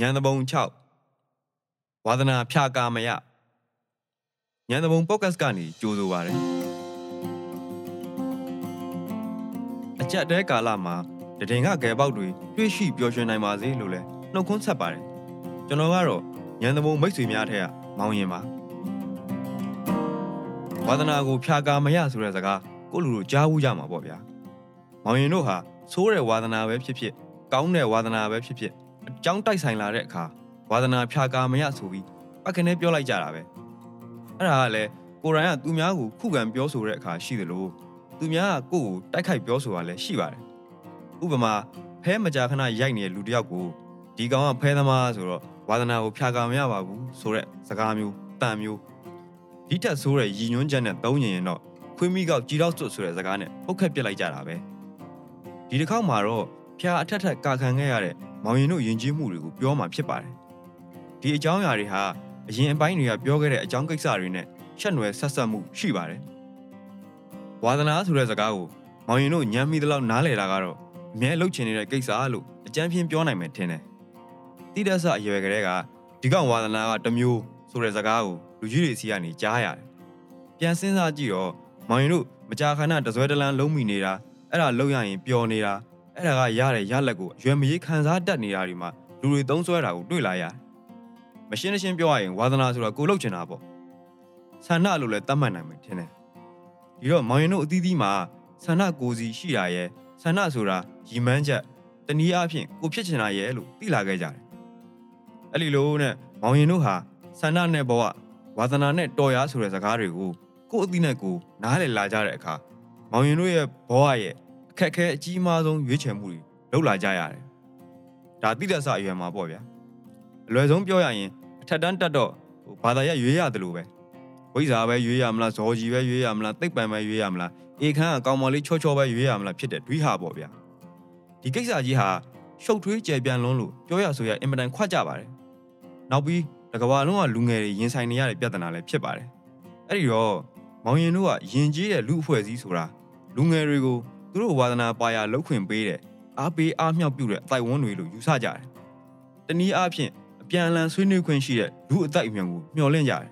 ညံတပုံ6ဝါသနာဖြာကာမယညံတပုံပေါ့ကတ်ကနေကြိုးဆိုပါရယ်အကြက်တဲကာလမှာတဒင်ကဂဲပေါက်တွေတွေ့ရှိပျော်ရွှင်နိုင်ပါစေလို့လဲနှုတ်ခွန်းဆက်ပါတယ်ကျွန်တော်ကတော့ညံတပုံမိတ်ဆွေများထက်ကမောင်းရင်ပါဝါသနာကိုဖြာကာမယဆိုတဲ့စကားကိုလူတို့ကြားဘူးကြမှာပေါ့ဗျာမောင်ရင်တို့ဟာဆိုးတဲ့ဝါသနာပဲဖြစ်ဖြစ်ကောင်းတဲ့ဝါသနာပဲဖြစ်ဖြစ် အကြောင်းတိုက်ဆိုင်လာတဲ့အခါဝါသနာဖြာကာမရဆိုပြီးပကနဲ့ပြောလိုက်ကြတာပဲအဲ့ဒါကလည်းကိုရိုင်းကသူများကိုခုခံပြောဆိုတဲ့အခါရှိသလိုသူများကကိုယ့်ကိုတိုက်ခိုက်ပြောဆိုတာလည်းရှိပါတယ်ဥပမာဖဲမကြာခဏရိုက်နေတဲ့လူတစ်ယောက်ကိုဒီကောင်ကဖဲသမားဆိုတော့ဝါသနာကိုဖြာကာမရပါဘူးဆိုတဲ့စကားမျိုးတန်မျိုးဒီထက်ဆိုးတဲ့ရည်ညွှန်းချက်နဲ့သုံးရင်တော့ခွေးမိကောက်ကြည်တော့စွတ်ဆိုတဲ့စကားနဲ့ပုတ်ခတ်ပစ်လိုက်ကြတာပဲဒီတစ်ခေါက်မှာတော့ဖျားအထက်ထက်ကာခံခဲ့ရတဲ့ မောင်ရင်တို့ယဉ်ကျေးမှုတွေကိုပြောမှဖြစ်ပါတယ်ဒီအကြောင်းအရာတွေဟာအရင်အပိုင်းတွေကပြောခဲ့တဲ့အကြောင်းကိစ္စတွေနဲ့ချက်နွယ်ဆက်ဆက်မှုရှိပါတယ်ဝါသနာဆိုတဲ့စကားကိုမောင်ရင်တို့ညံမိသလောက်နားလည်တာကတော့အမြဲလှုပ်ချင်နေတဲ့ကိစ္စလို့အကြမ်းဖျင်းပြောနိုင်မယ်ထင်တယ်တိတက်ဆအရွယ်ကလေးကဒီကောင်ဝါသနာကတမျိုးဆိုတဲ့စကားကိုလူကြီးတွေစီကနေကြားရတယ်ပြန်စဉ်းစားကြည့်တော့မောင်ရင်တို့မကြာခဏတစွဲတလန်းလုံးမိနေတာအဲ့ဒါလုံးရရင်ပျော်နေတာ အဲ့ဒါကရတဲ့ရလက်ကိုအရွယ်မကြီးခံစားတတ်နေတာဒီမှာလူတွေသုံးဆွဲတာကိုတွေ့လာရတယ်မရှင်းရှင်းပြောရရင်ဝါသနာဆိုတာကိုလှုပ်ချင်တာပေါ့ဆန္ဒလို့လည်းတတ်မှတ်နိုင်မယ်ထင်တယ်ဒီတော့မောင်ရင်တို့အသီးသီးမှာဆန္ဒကိုစီရှိတာရဲ့ဆန္ဒဆိုတာရီမန်းချက်တနည်းအားဖြင့်ကိုဖြစ်ချင်တာရဲ့လို့သိလာခဲ့ကြတယ်အဲ့ဒီလိုနဲ့မောင်ရင်တို့ဟာဆန္ဒနဲ့ဘဝဝါသနာနဲ့တော်ရဆိုတဲ့စကားတွေကိုကိုယ့်အသီးနဲ့ကိုနားလည်လာကြတဲ့အခါမောင်ရင်တို့ရဲ့ဘဝရဲ့ အခက်အခဲအကြီးမားဆုံးရွေးချယ်မှုတွေလုပ်လာကြရတယ်။ဒါတိတက်ဆအရွယ်မှာပေါ့ဗျာ။အလွယ်ဆုံးပြောရရင်အထက်တန်းတက်တော့ဟိုဘာသာရရွေးရတယ်လို့ပဲ။ဝိဇ္ဇာပဲရွေးရမလားဇော်ကြီးပဲရွေးရမလားသိပ္ပံပဲရွေးရမလားအေခန်းကကောင်းမလေးချောချောပဲရွေးရမလားဖြစ်တဲ့ဒွိဟာပေါ့ဗျာ။ဒီကိစ္စကြီးဟာရှုပ်ထွေးကြဲပြန်လွန်းလို့ပြောရဆိုရအင်မတန်ခွတ်ကြပါတယ်။နောက်ပြီးတကဘာလုံးကလူငယ်တွေရင်ဆိုင်နေရတဲ့ပြဿနာလည်းဖြစ်ပါတယ်။အဲ့ဒီတော့မောင်ရင်တို့ကယဉ်ကျေးတဲ့လူအဖွဲ့အစည်းဆိုတာလူငယ်တွေကို သူတို့ဝါသနာပါရလောက်ခွင့်ပေးတယ်အားပေးအားမြောက်ပြုတဲ့အတိုက်ဝန်းတွေလို့ယူဆကြတယ်။တနည်းအားဖြင့်အပြန်အလှန်ဆွေးနွေးခွင့်ရှိတဲ့လူအတိုက်အမြန်ကိုမျှော်လင့်ကြတယ်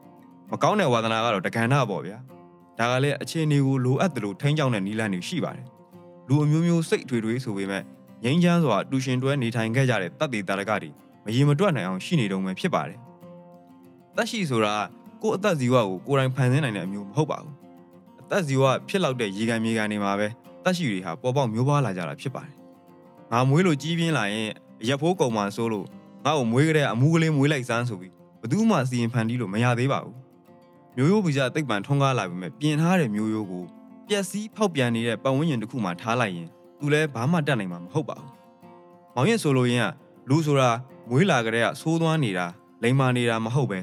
။မကောင်းတဲ့ဝါသနာကတော့တက္ကနာပေါ့ဗျာ။ဒါကလည်းအခြေအနေကိုလိုအပ်တယ်လို့ထိန်းချောင်းတဲ့နီလန်းတွေရှိပါတယ်။လူအမျိုးမျိုးစိတ်ထွေထွေဆိုပေမဲ့ငြိမ်းချမ်းစွာတူရှင်တွဲနေထိုင်ခဲ့ကြတဲ့တပ်တွေတာရကတွေမရေမတွက်နိုင်အောင်ရှိနေတုံးပဲဖြစ်ပါတယ်။သက်ရှိဆိုတာကိုယ့်အသက်ဇီဝကိုကိုယ်တိုင်ဖန်ဆင်းနိုင်တဲ့အမျိုးမဟုတ်ပါဘူး။ အသက်ဇီဝဖြစ်လောက်တဲ့ရေကန်မြေကန်တွေမှာပဲတက်ရှိတွေဟာပေါ်ပေါက်မျိုးပွားလာကြတာဖြစ်ပါတယ်။ငါမွေးလို့ကြီးပြင်းလာရင်ရက်ဖိုးကုံမှဆိုးလို့ငါ့ကိုမွေးကြတဲ့အမူးကလေးမွေးလိုက်စမ်းဆိုပြီးဘသူမှစီရင်ဖန်တီးလို့မရသေးပါဘူး။မျိုးရိုးဗီဇတိတ်ပံထွန်းကားလာပြီမဲ့ပြင်ထားတဲ့မျိုးရိုးကိုပျက်စီးဖောက်ပြန်နေတဲ့ပတ်ဝန်းကျင်တစ်ခုမှထားလိုက်ရင်သူလည်းဘာမှတတ်နိုင်မှာမဟုတ်ပါဘူး။မောင်ရင်ဆိုလိုရင်ကလူဆိုတာမွေးလာကြတဲ့ကဆိုးသွမ်းနေတာလိမ်မာနေတာမဟုတ်ပဲ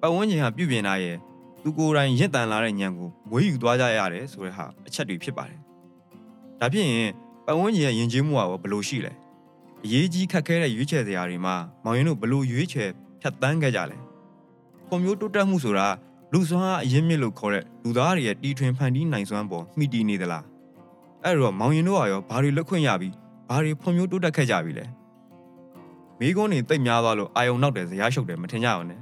ပတ်ဝန်းကျင်ကပြုပြင်လာရဲ့ သူကိုယ်တိုင်ရင့်တန်လာတဲ့ညံကိုမွေးယူသွားကြရတယ်ဆိုတဲ့ဟာအချက်တွေဖြစ်ပါတယ်။ဒါဖြစ်ရင်ပတ်ဝန်းကျင်ရဲ့ယဉ်ကျေးမှုကဘယ်လိုရှိလဲ။အရေးကြီးခက်ခဲတဲ့ရွေးချယ်စရာတွေမှာမောင်ရင်တို့ဘယ်လိုရွေးချယ်ဖြတ်တန်းခဲ့ကြလဲ။ကွန်ပျူတာတိုးတက်မှုဆိုတာလူစွမ်းအားအရင်းမြစ်လို့ခေါ်တဲ့လူသားတွေရဲ့တီထွင်ဖန်တီးနိုင်စွမ်းပေါ်မှီတည်နေသလား။အဲ့တော့မောင်ရင်တို့ကရောဘာတွေလွတ်ခွင့်ရပြီးဘာတွေဖွံ့ဖြိုးတိုးတက်ခဲ့ကြပြီလဲ။မိကုန်းတွေတိတ်များသွားလို့အာယုံနောက်တယ်ဇရားရှုပ်တယ်မထင်ကြအောင်နဲ့။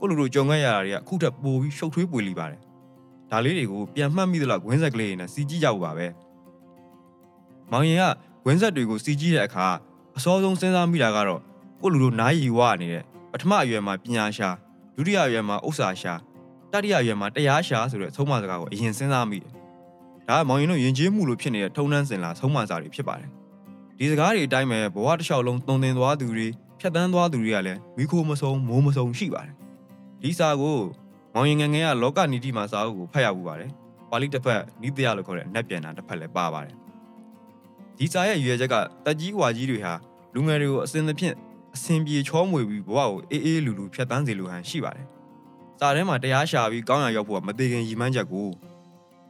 ကိုလူတို့ကြုံခဲ့ရတာတွေကအခုထက်ပိုပြီးရှုပ်ထွေးပွေလီပါတယ်။ဒါလေးတွေကိုပြန်မှတ်မိသလောက်ဝင်းဆက်ကလေးတွေနဲ့စီကြည့်ကြဖို့ပါပဲ။မောင်ရင်ကဝင်းဆက်တွေကိုစီကြည့်တဲ့အခါအစောဆုံးစဉ်းစားမိတာကတော့ကိုလူတို့နားရီဝနေတဲ့ပထမအရွယ်မှာပညာရှာဒုတိယအရွယ်မှာဥစ္စာရှာတတိယအရွယ်မှာတရားရှာဆိုတဲ့သုံးမစကားကိုအရင်စဉ်းစားမိတယ်။ဒါကမောင်ရင်တို့ယဉ်ကျေးမှုလို့ဖြစ်နေတဲ့ထုံနှန်းစင်လာသုံးမစာတွေဖြစ်ပါတယ်။ဒီစကားတွေအတိုင်းပဲဘဝတစ်လျှောက်လုံးတုံသင်သွားသူတွေဖြတ်တန်းသွားသူတွေကလည်းမိခိုးမဆုံးမိုးမဆုံးရှိပါတယ် ဒီစာကိုမောင်ရင်ငယ်ငယ်ကလောကနီတိမှာစာအုပ်ကိုဖတ်ရပူပါတယ်။ပါဠိတစ်ဖက်နိတယလို့ခေါ်တဲ့အနက်ပြန်တာတစ်ဖက်လည်းပါပါတယ်။ဒီစာရဲ့ရွယ်ချက်ကတက်ကြီးဝါကြီးတွေဟာလူငယ်တွေကိုအစင်သဖြင့်အစင်ပြေချောမွေပြီးဘဝကိုအေးအေးလူလူဖြတ်တန်းစေလိုဟန်ရှိပါတယ်။စာထဲမှာတရားရှာပြီးကောင်းရရောက်ဖို့ကမသေးခင်ရည်မှန်းချက်ကို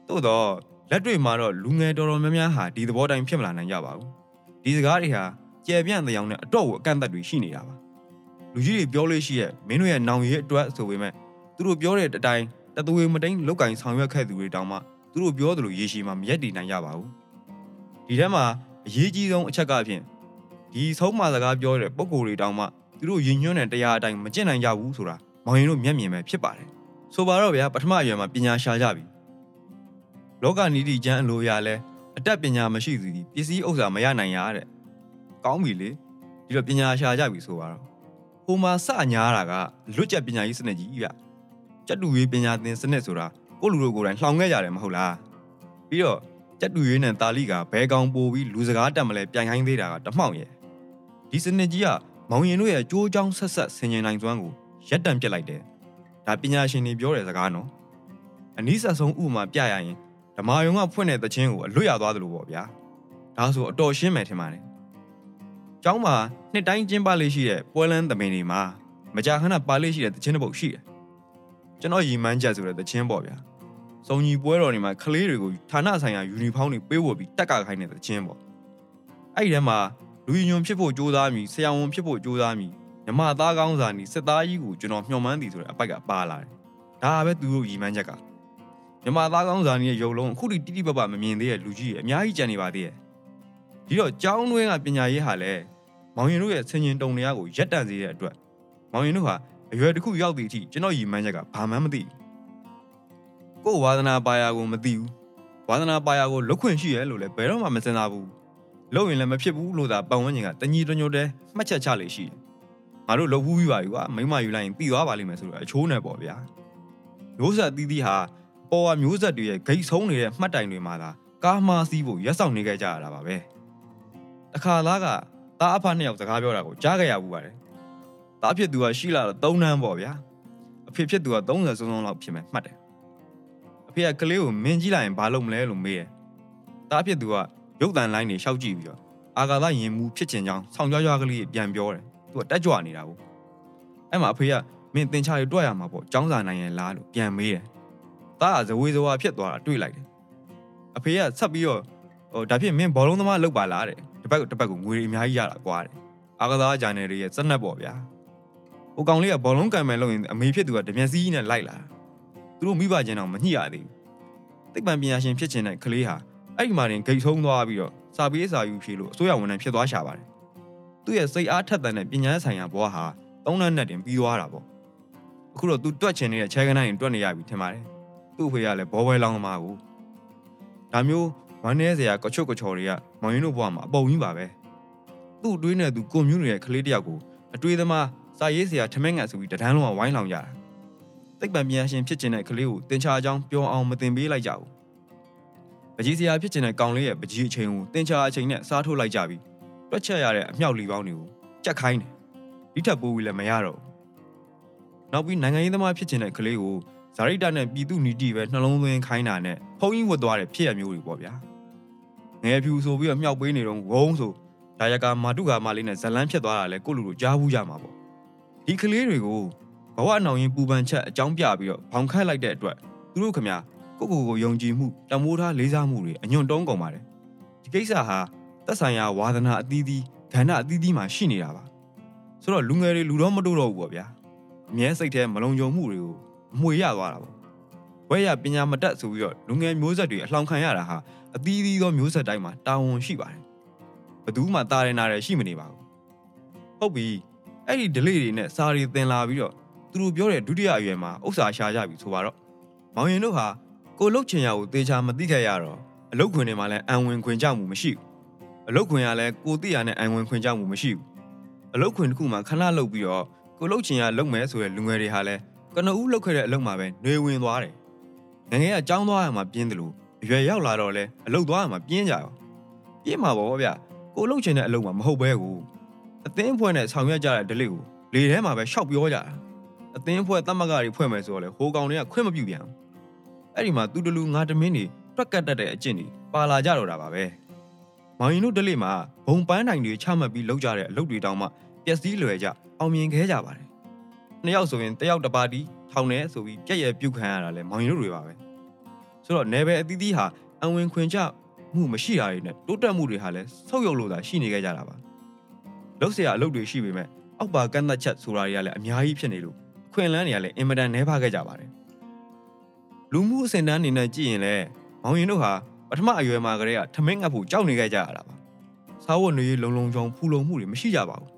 သို့တော့လက်တွေ့မှာတော့လူငယ်တော်တော်များများဟာဒီသဘောတိုင်းဖြစ်မလာနိုင်ကြပါဘူး။ဒီစကားတွေဟာကြယ်ပြန့်တဲ့အောင်နဲ့အတော့ကိုအကန့်အသတ်တွေရှိနေတာပါ။ လူကြီးတွေပြောလို့ရှိရဲ့မင်းတို့ရဲ့နောင်ရဲအတွက်ဆိုပေမဲ့သူတို့ပြောတဲ့အတိုင်းတသွေမတိန်လောက်ကင်ဆောင်ရွက်ခဲ့သူတွေတောင်မှသူတို့ပြောသလိုရေရှည်မှာမရက်တည်နိုင်ကြပါဘူးဒီထဲမှာအရေးကြီးဆုံးအချက်ကဖြင့်ဒီဆုံးမစကားပြောတဲ့ပုံကိုယ်တွေတောင်မှသူတို့ရင်ညွှန်းတဲ့တရားအတိုင်းမကျင့်နိုင်ကြဘူးဆိုတာမောင်ရင်တို့မျက်မြင်ပဲဖြစ်ပါတယ်ဆိုပါတော့ဗျာပထမအရွယ်မှာပညာရှာကြပြီလောကနီတိကျမ်းအလိုရလဲအတတ်ပညာမရှိသူဒီပစ္စည်းဥစ္စာမရနိုင်ရတဲ့ကောင်းပြီလေဒီတော့ပညာရှာကြပြီဆိုပါတော့ ဟိုမှာစညာတာကလွတ်ကျက်ပညာရေးစနစ်ကြီးဗျကျက်တူရေးပညာသင်စနစ်ဆိုတာကိုလူတို့ကိုယ်တိုင်လှောင်ခဲ့ကြတယ်မဟုတ်လားပြီးတော့ကျက်တူရေးနဲ့တာလိကဘဲကောင်ပို့ပြီးလူစကားတက်မလဲပြန်ခိုင်းသေးတာကတမှောင်ရဲ့ဒီစနစ်ကြီးကမောင်ရင်တို့ရဲ့ကြိုးချောင်းဆက်ဆက်ဆင်ញင်နိုင်စွမ်းကိုရက်တံပြစ်လိုက်တယ်ဒါပညာရှင်တွေပြောတဲ့စကားနော်အနည်းဆက်ဆုံးဥပမာပြရရင်ဓမာယုံကဖွင့်တဲ့သချင်းကိုအလွတ်ရသွားသလိုပေါ့ဗျာဒါဆိုအတော်ရှင်းမယ်ထင်ပါတယ် ကျောင်းမှာနှစ်တိုင်းကျင်းပလေးရှိတဲ့ပွဲလန်းသမင်တွေမှာမကြာခဏပါလေးရှိတဲ့သချင်းတစ်ပုဒ်ရှိတယ်ကျွန်တော်ရီမန်းချက်ဆိုတဲ့သချင်းပေါ့ဗျာစုံညီပွဲတော်တွေမှာကလေးတွေကိုဌာနဆိုင်ရာယူနီဖောင်းတွေပေးဝတ်ပြီးတက်ကခိုင်းတဲ့သချင်းပေါ့အဲ့ဒီထဲမှာလူညွန်ဖြစ်ဖို့ကြိုးစားမိဆရာဝန်ဖြစ်ဖို့ကြိုးစားမိမြမသားကောင်းစာနီစစ်သားကြီးကိုကျွန်တော်မျှော်မှန်းသည်ဆိုတဲ့အပိုက်ကပါလာတယ်ဒါပဲသူတို့ရီမန်းချက်ကမြမသားကောင်းစာနီရဲ့ရုပ်လုံးအခုထိတိတိပပမမြင်သေးတဲ့လူကြီးအများကြီးကြံနေပါသေးတယ် ဒီတော့ကျောင်းတွင်းကပညာရေးဟာလည်းမောင်ရင်တို့ရဲ့ဆင်ញင်တုံတရားကိုရက်တန့်စေတဲ့အတွက်မောင်ရင်တို့ဟာအရွယ်တစ်ခုရောက်သည့်အထိကျွန်တော်ရီမန်းချက်ကဘာမှမသိဘူးကို့ဝါသနာပါရာကိုမသိဘူးဝါသနာပါရာကိုလုတ်ခွင့်ရှိရဲလို့လည်းဘယ်တော့မှမစင်စားဘူးလုပ်ရင်လည်းမဖြစ်ဘူးလို့သာပတ်ဝန်းကျင်ကတညီတညိုတဲမှတ်ချက်ချလေရှိတယ်ငါတို့လုပ်ဘူးပြီးပါပြီကွာမိမယူလိုက်ရင်ပြီးသွားပါလိမ့်မယ်ဆိုတော့အချိုးနဲ့ပေါ့ဗျာမျိုးဆက်သီးသီးဟာပေါ်ဝမျိုးဆက်တွေရဲ့ဂိတ်ဆုံးနေတဲ့မှတ်တိုင်တွေမှာသာကားမားစီးဖို့ရက်ဆောင်နေကြကြရတာပါပဲ တခါလားကသားအဖနှစ်ယောက်စကားပြောတာကိုကြားခဲ့ရဘူးပါတယ်သားဖြစ်သူကရှိလာတော့၃နန်းပေါ့ဗျာအဖေဖြစ်သူက30စုံစုံလောက်ဖြစ်မယ်မှတ်တယ်အဖေကကလေးကိုမင်းကြီးလိုက်ရင်ဘာလုပ်မလဲလို့မေးတယ်သားဖြစ်သူကရုပ်တန်လိုင်းတွေရှောက်ကြည့်ပြီးတော့အာဂါသရင်မှုဖြစ်ချင်ကြောင်းဆောင်းကြွားကြွားကလေးပြန်ပြောတယ်သူကတက်ကြွနေတာပေါ့အဲ့မှာအဖေကမင်းတင်ချတွေတွေ့ရမှာပေါ့ចောင်းစာနိုင်ရင်လားလို့ပြန်မေးတယ်သားကဇဝေဇဝါဖြစ်သွားတာတွေ့လိုက်တယ်အဖေကဆက်ပြီးတော့ဟိုဒါဖြစ်မင်းဘောလုံးသမားလောက်ပါလားတဲ့ တစ်ပတ်တစ်ပတ်ကိုငွေတွေအများကြီးရတာကွာတဲ့အာဂါသဂျာနယ်တွေရဲ့စက်နက်ပေါ့ဗျာဟိုကောင်လေးကဘောလုံးကံမယ်လို့ရင်အမေဖြစ်သူကတပြန်စီးနဲ့လိုက်လာသူတို့မိဘချင်းတော့မညှိရသေးဘူးသိပ္ပံပညာရှင်ဖြစ်ချင်တဲ့ကလေးဟာအဲ့ဒီမှာတင်ဂိတ်ဆုံးသွားပြီးတော့စာပေစာယူဖြေလို့အစိုးရဝန်ထမ်းဖြစ်သွားရှာပါတယ်သူ့ရဲ့စိတ်အားထက်သန်တဲ့ပညာဆိုင်ရာဘဝဟာသုံးလနဲ့တင်ပြီးသွားတာပေါ့အခုတော့သူတွက်ချင်နေတဲ့ချဲကနိုင်တွက်နေရပြီထင်ပါတယ်သူ့ဖေကလည်းဘောပွဲလောင်းသမားကိုဒါမျိုး ဝမ်းနေစရာကချွတ်ကချော်တွေကမောင်ရင်တို့ဘဝမှာအပုံကြီးပါပဲသူ့အတွင်းနဲ့သူကွန်မြူနတီရဲ့ကလေးတယောက်ကိုအတွေးသမားစာရေးစရာထမင်းငတ်ဆိုပြီးတန်းလုံးကဝိုင်းလောင်ကြတာသိပ္ပံပညာရှင်ဖြစ်ချင်တဲ့ကလေးကိုတင်ချာအကြောင်းပြောအောင်မတင်ပေးလိုက်ကြဘူးပကြီးစရာဖြစ်ချင်တဲ့ကောင်လေးရဲ့ပကြီးအချိန်ကိုတင်ချာအချိန်နဲ့စားထုတ်လိုက်ကြပြီးတွက်ချက်ရတဲ့အမြောက်လီပေါင်းတွေကိုကြက်ခိုင်းတယ်ဒီထက်ပိုပြီးလည်းမရတော့ဘူးနောက်ပြီးနိုင်ငံရေးသမားဖြစ်ချင်တဲ့ကလေးကိုဇာရိတာနဲ့ပြည်သူနီတီပဲနှလုံးသွင်းခိုင်းတာနဲ့ဖုံးကြီးဝတ်သွားတဲ့ဖြစ်ရမျိုးတွေပေါ့ဗျာ ငယ်ဖြူဆိုပြီးတော့မြောက်ပေးနေတော့ဝုန်းဆိုဒါယကာမာတုကာမလေးနဲ့ဇလန်းဖြစ်သွားတာလဲကိုလူလူကြားဘူးကြမှာပေါ့ဒီကလေးတွေကိုဘဝအနောင်ရင်ပူပန်ချက်အကြောင်းပြပြီးတော့ဘောင်ခတ်လိုက်တဲ့အတွက်သူတို့ခမကိုကိုကိုယုံကြည်မှုတမိုးထားလေးစားမှုတွေအညွန့်တုံးကုန်ပါတယ်ဒီကိစ္စဟာသက်ဆိုင်ရာဝါသနာအသီးသီးကဏ္ဍအသီးသီးမှာရှိနေတာပါဆိုတော့လူငယ်တွေလူတော့မတို့တော့ဘူးပေါ့ဗျာအမြဲစိတ်ထဲမလုံခြုံမှုတွေကိုအမွေရသွားတာပေါ့ ဝဲရပညာမတတ်ဆိုပြီးတော့လူငယ်မျိုးဆက်တွေအလှောင်ခံရတာဟာအသီးသီးသောမျိုးဆက်တိုင်းမှာတာဝန်ရှိပါတယ်ဘယ်သူမှတာရနာတယ်ရှိမနေပါဘူးဟုတ်ပြီအဲ့ဒီ delay တွေနဲ့စာရီသင်လာပြီးတော့သူတို့ပြောတဲ့ဒုတိယအရွယ်မှာဥစ္စာရှာကြပြီဆိုပါတော့မောင်ရင်တို့ဟာကိုလုတ်ချင်ရကိုသေချာမသိခဲ့ရတော့အလုတ်ခွင်တွေမှာလည်းအံဝင်ခွင်ကြောက်မှုမရှိဘူးအလုတ်ခွင်ကလည်းကိုသိရနဲ့အံဝင်ခွင်ကြောက်မှုမရှိဘူးအလုတ်ခွင်တစ်ခုမှာခဏလုတ်ပြီးတော့ကိုလုတ်ချင်ရလုတ်မယ်ဆိုတဲ့လူငယ်တွေဟာလည်းကနဦးလုတ်ခဲ့တဲ့အလုတ်မှာပဲနှွေဝင်သွားတယ် ငငယ်ကကြောင်းသွားရမှာပြင်းတယ်လို့အရွယ်ရောက်လာတော့လဲအလုတ်သွားရမှာပြင်းကြရောပြင်းမှာပေါ့ဗျကိုလုတ်ချင်တဲ့အလုတ်မှာမဟုတ်ပဲကိုအသင်းဖွဲ့နဲ့ဆောင်ရွက်ကြတဲ့ဒလိကိုလေထဲမှာပဲရှောက်ပြောကြတာအသင်းဖွဲ့တတ်မကတွေဖွဲ့မယ်ဆိုတော့လေဟိုကောင်တွေကခွင့်မပြုပြန်ဘူးအဲ့ဒီမှာသူတလူငါတမင်းတွေတွက်ကတ်တတ်တဲ့အကျင့်တွေပါလာကြတော့တာပါပဲမောင်ရင်တို့ဒလိမှာဘုံပန်းတိုင်တွေချမှတ်ပြီးလောက်ကြတဲ့အလုပ်တွေတောင်မှပျက်စီးလွယ်ကြအောင်မြင်ခဲကြပါတယ်နှစ်ယောက်ဆိုရင်တယောက်တစ်ပါတီ ထောင်နေဆိုပြီးပြက်ရပြုတ်ခံရတာလဲမောင်ရင်တို့တွေပါပဲဆိုတော့နယ်ပယ်အသီးသီးဟာအဝင်ခွင်ကြမှုမရှိတာတွေနဲ့တိုးတက်မှုတွေဟာလဲဆုတ်ယုတ်လို့သာရှိနေကြကြတာပါလောက်เสียအလုပ်တွေရှိပေမဲ့အောက်ပါကန့်သက်ချက်ဆိုတာတွေကလည်းအများကြီးဖြစ်နေလို့အခွင့်အလမ်းတွေကလည်းအင်မတန်နှဲဖခဲ့ကြပါတယ်လူမှုအစဉ်တန်းအနေနဲ့ကြည့်ရင်လည်းမောင်ရင်တို့ဟာပထမအရွယ်မှာကလေးကထမင်းငတ်ဖို့ကြောက်နေခဲ့ကြရတာပါ စားဝတ်နေရေးလုံလုံချုံဖူလုံမှုတွေမရှိကြပါဘူး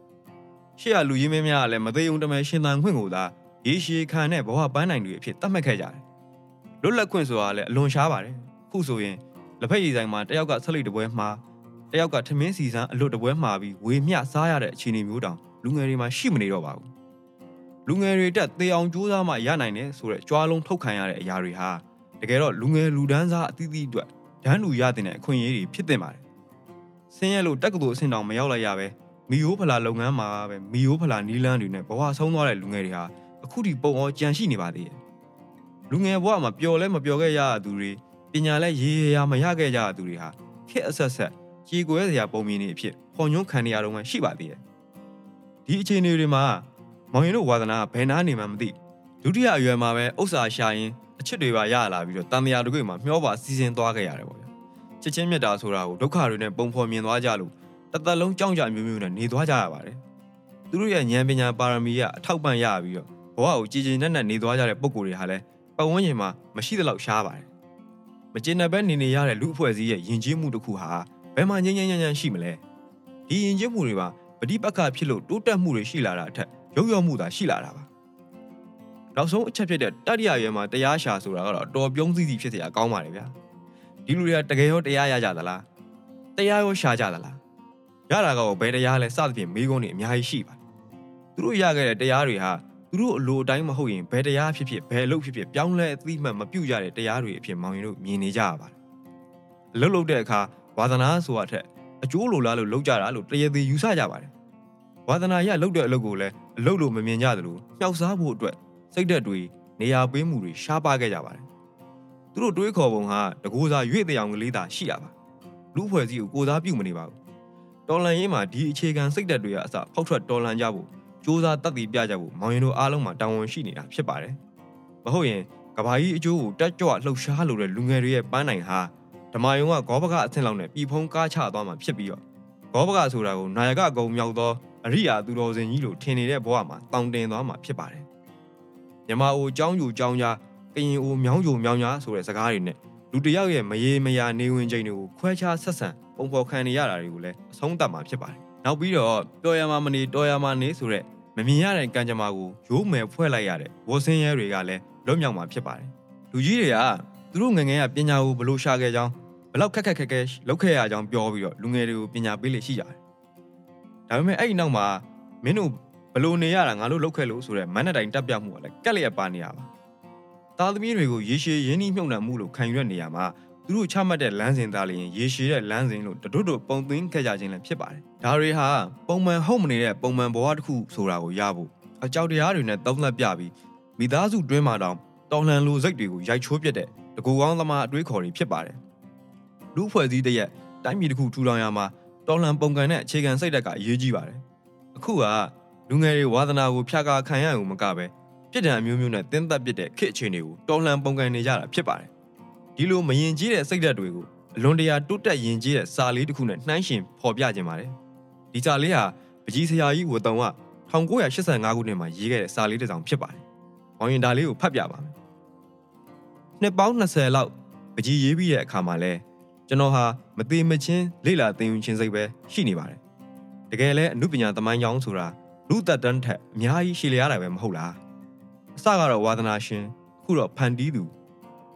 ရှေ့ကလူရင်းမင်းများကလည်းမသေးုံတမဲရှင်သန်ခွင့်ကိုသာ ရေရှည်ခံတဲ့ဘဝပန်းနိုင်တွေအဖြစ်သတ်မှတ်ခဲ့ကြတယ်လွတ်လပ်ခွင့်ဆိုတာလည်းအလွန်ရှားပါတယ်ခုဆိုရင်လက်ဖက်ရည်ဆိုင်မှာတယောက်ကဆက်လိတ်တပွဲမှာတယောက်ကထမင်းစီစမ်းအလွတ်တပွဲမှာပြီးဝေမျှစားရတဲ့အခြေအနေမျိုးတောင်လူငယ်တွေမှာရှိမနေတော့ပါဘူးလူငယ်တွေတက်သေအောင်ကြိုးစားမှရနိုင်တယ်ဆိုတဲ့ကြွားလုံးထုတ်ခံရတဲ့အရာတွေဟာတကယ်တော့လူငယ်လူဒန်းစားအသီးသီးအတွက်ဒန်းလူရတဲ့အခွင့်အရေးတွေဖြစ်တင်ပါတယ်ဆင်းရဲလို့တက္ကသိုလ်အဆင့်တောင်မရောက်လိုက်ရပဲမီယိုးဖလာလုပ်ငန်းမှာပဲမီယိုးဖလာနီးလန်းတွေနဲ့ဘဝဆုံးသွားတဲ့လူငယ်တွေဟာ အခုထိပုံအောင်ကြံရှိနေပါသေးတယ်လူငယ်ဘဝမှာပျော်လဲမပျော်ခဲ့ရတဲ့သူတွေပညာလဲရေးရရမရခဲ့ကြတဲ့သူတွေဟာခက်အဆက်ဆက်ကြေကွဲစရာပုံမြင်နေအဖြစ်ဖော်ညွှန်းခံနေရတော့မှရှိပါသေးတယ်ဒီအခြေအနေတွေမှာမောင်ရင်တို့ဝါသနာဘယ်နာနေမှမသိဒုတိယအရွယ်မှာပဲဥစ္စာရှာရင်အချစ်တွေပါရလာပြီးတော့တန်မြာတို့ကမှမျောပါစီစဉ်သွားခဲ့ရတယ်ပေါ့ဗျာချစ်ချင်းမြတ်တာဆိုတာကိုဒုက္ခတွေနဲ့ပုံဖော်မြင်သွားကြလို့တသက်လုံးကြောက်ကြမျိုးမျိုးနဲ့နေသွားကြရပါတယ်သူတို့ရဲ့ဉာဏ်ပညာပါရမီကအထောက်ပံ့ရပြီးတော့ဘ ဝကိုကြည်ကြည်နက်နက်နေသွားကြတဲ့ပုံကိုယ်တွေဟာလည်းပတ်ဝန်းကျင်မှာမရှိသလောက်ရှားပါတယ်မကျင်တဲ့ဘက်နေနေရတဲ့လူအဖွဲ့အစည်းရဲ့ယဉ်ကျေးမှုတစ်ခုဟာဘယ်မှာငြိမ်းငြိမ်းချမ်းချမ်းရှိမလဲဒီယဉ်ကျေးမှုတွေပါပဋိပက္ခဖြစ်လို့တိုးတက်မှုတွေရှိလာတာအထက်ရုပ်ရောမှုသာရှိလာတာပါနောက်ဆုံးအချက်ဖြစ်တဲ့တတိယရွယ်မှာတရားရှာဆိုတာကတော့တော်ပြုံးစည်းစီဖြစ်เสียကောင်းပါလေဗျာဒီလူတွေကတကယ်ရောတရားရကြသလားတရားရောရှာကြသလားရတာကဘယ်တရားလဲစသဖြင့်မိကုန်းတွေအများကြီးရှိပါတယ်သူတို့ရခဲ့တဲ့တရားတွေဟာ သူတို့အလိုအတိုင်းမဟုတ်ရင်ဘယ်တရားဖြစ်ဖြစ်ဘယ်အလုပ်ဖြစ်ဖြစ်ပြောင်းလဲအသိမှတ်မပြုတ်ရတဲ့တရားတွေအဖြစ်မောင်ရင်တို့မြင်နေကြရပါတယ်အလုပ်လုပ်တဲ့အခါဝါသနာဆိုတာထက်အကျိုးလိုလားလို့လုပ်ကြတာလို့တရေသေးယူဆကြပါတယ်ဝါသနာရလုပ်တဲ့အလုပ်ကိုလည်းအလုပ်လို့မမြင်ကြသလိုမြှောက်စားဖို့အတွက်စိတ်ဓာတ်တွေနေရာပေးမှုတွေရှားပါခဲ့ကြပါတယ်သူတို့တွေးခေါ်ပုံဟာတကူစားရွေ့တဲ့အောင်ကလေးသာရှိရပါလူဖွဲ့စည်းကိုကိုစားပြုမနေပါဘူးတော်လန်ရေးမှာဒီအခြေခံစိတ်ဓာတ်တွေကအစဖောက်ထွက်တော်လန်ကြဖို့ စူးစမ်းတက်တည်ပြကြဖို့မောင်ရင်တို့အားလုံးမှာတာဝန်ရှိနေတာဖြစ်ပါတယ်မဟုတ်ရင်ကဘာကြီးအကျိုးကိုတက်ကြွလှုပ်ရှားလိုတဲ့လူငယ်တွေရဲ့ပန်းနိုင်ဟာဓမ္မယုံကဂောဘကအဆင့်လောက်နဲ့ပြည်ဖုံးကားချသွားမှာဖြစ်ပြီးတော့ဂောဘကဆိုတာကိုနာယကကုံမြောက်သောအရိယာသူတော်စင်ကြီးလိုထင်နေတဲ့ဘဝမှာတောင်တင်သွားမှာဖြစ်ပါတယ်မြမအိုចောင်းယူចောင်းကြားကရင်အိုမြောင်းယူမြောင်းကြားဆိုတဲ့စကားတွေနဲ့လူတယောက်ရဲ့မရေမရာနေဝင်ချိန်တွေကိုခွဲခြားဆက်ဆံပုံဖော်ခံနေရတာတွေကိုလည်းအဆုံးသတ်မှာဖြစ်ပါတယ်နောက်ပြီးတော့ပျော်ရမှာမနေတော်ရမှာနေဆိုတဲ့ မမြင်ရတဲ့ကံကြမ္မာကိုရိုးမယ်ဖွဲ့လိုက်ရတဲ့ဝဆင်းရဲတွေကလည်းလွတ်မြောက်မှာဖြစ်ပါတယ်လူကြီးတွေကသူတို့ငငယ်ကပညာကိုဘလို့ရှာခဲ့ကြောင်းဘလောက်ခက်ခက်ခက်ခဲလောက်ခဲ့ရကြောင်းပြောပြီးတော့လူငယ်တွေကိုပညာပေးလေရှိကြတယ်ဒါပေမဲ့အဲ့ဒီနောက်မှာမင်းတို့ဘလို့နေရတာငါတို့လောက်ခဲ့လို့ဆိုတဲ့မန်းနဲ့တိုင်တက်ပြမှုကလည်းကက်လျက်ပါနေရပါသားသမီးတွေကိုရေရှည်ရင်းနှီးမြှုပ်နှံမှုလို့ခံယူရတဲ့နေရာမှာ သူတို့ချမှတ်တဲ့လမ်းစဉ်သားလျင်ရေရှည်တဲ့လမ်းစဉ်လို့တတို့တို့ပုံသွင်းခဲ့ကြခြင်းလည်းဖြစ်ပါတယ်။ဒါတွေဟာပုံမှန်ဟုတ်မနေတဲ့ပုံမှန်ဘဝတစ်ခုဆိုတာကိုရဖို့အကြောက်တရားတွေနဲ့တောင်းလက်ပြပြီးမိသားစုတွင်းမှာတောင်တော်လှန်လိုစိတ်တွေကိုရိုက်ချိုးပြတဲ့တကူကောင်းသမားအတွေးခေါ်တွေဖြစ်ပါတယ်။လူဖွဲ့စည်းတဲ့ရဲ့တိုင်းပြည်တစ်ခုထူထောင်ရမှာတော်လှန်ပုံကန်တဲ့အခြေခံစိတ်ဓာတ်ကအရေးကြီးပါတယ်။အခုကလူငယ်တွေဝါသနာကိုဖျားကာခံရအောင်မကပဲပြစ်ဒဏ်အမျိုးမျိုးနဲ့တင်းသက်ပစ်တဲ့ခေတ်အခြေအနေကိုတော်လှန်ပုံကန်နေကြတာဖြစ်ပါတယ် ဒီလိုမရင်ကြီးတဲ့စိတ်ဓာတ်တွေကိုအလွန်တရာတိုးတက်ရင်ကြီးတဲ့စာလေးတစ်ခုနဲ့နှိုင်းရှင်ဖော်ပြခြင်းပါတယ်ဒီစာလေးဟာပကြီးဆရာကြီးဝတုံက1985ခုနှစ်မှာရေးခဲ့တဲ့စာလေးတစ်စောင်ဖြစ်ပါတယ်မောင်ရင်ဒါလေးကိုဖတ်ပြပါမယ်နှစ်ပေါင်း20လောက်ပကြီးရေးပြီးတဲ့အခါမှာလဲကျွန်တော်ဟာမသေးမချင်းလေ့လာသင်ယူခြင်းစိတ်ပဲရှိနေပါတယ်တကယ်လဲအမှုပညာသမိုင်းကြောင်းဆိုတာလူသက်တန်းထက်အများကြီးရှည်လျားတာပဲမဟုတ်လားအစကတော့ဝါသနာရှင်အခုတော့ဖန်တီးသူ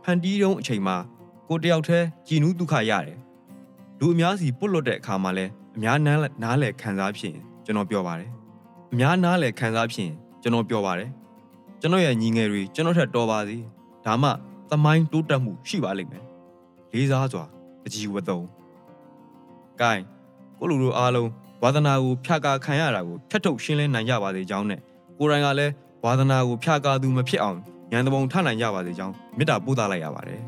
ဖန်တီးတုံးအချိန်မှာကိုတယောက်တည်းကြည်နူးဒုက္ခရတယ်လူအများစီပုတ်လွတ်တဲ့အခါမှာလဲအများနားနားလဲခံစားဖြစ်ရင်ကျွန်တော်ပြောပါတယ်အများနားလဲခံစားဖြစ်ရင်ကျွန်တော်ပြောပါတယ်ကျွန်တော်ရဲ့ညီငယ်တွေကျွန်တော်ထက်တော်ပါစေဒါမှသမိုင်းတိုးတက်မှုရှိပါလိမ့်မယ်လေးစားစွာအကြည်ဝသုံး gain ကိုလူတို့အားလုံးဝါသနာကိုဖြတ်ကာခံရတာကိုထက်ထုတ်ရှင်းလင်းနိုင်ကြပါစေကြောင်းနဲ့ကိုရိုင်းကလည်းဝါသနာကိုဖြတ်ကာသူမဖြစ်အောင် ဉာဏ်တပုံထနိုင်ကြပါစေကြောင်းမေတ္တာပို့သလိုက်ရပါတယ်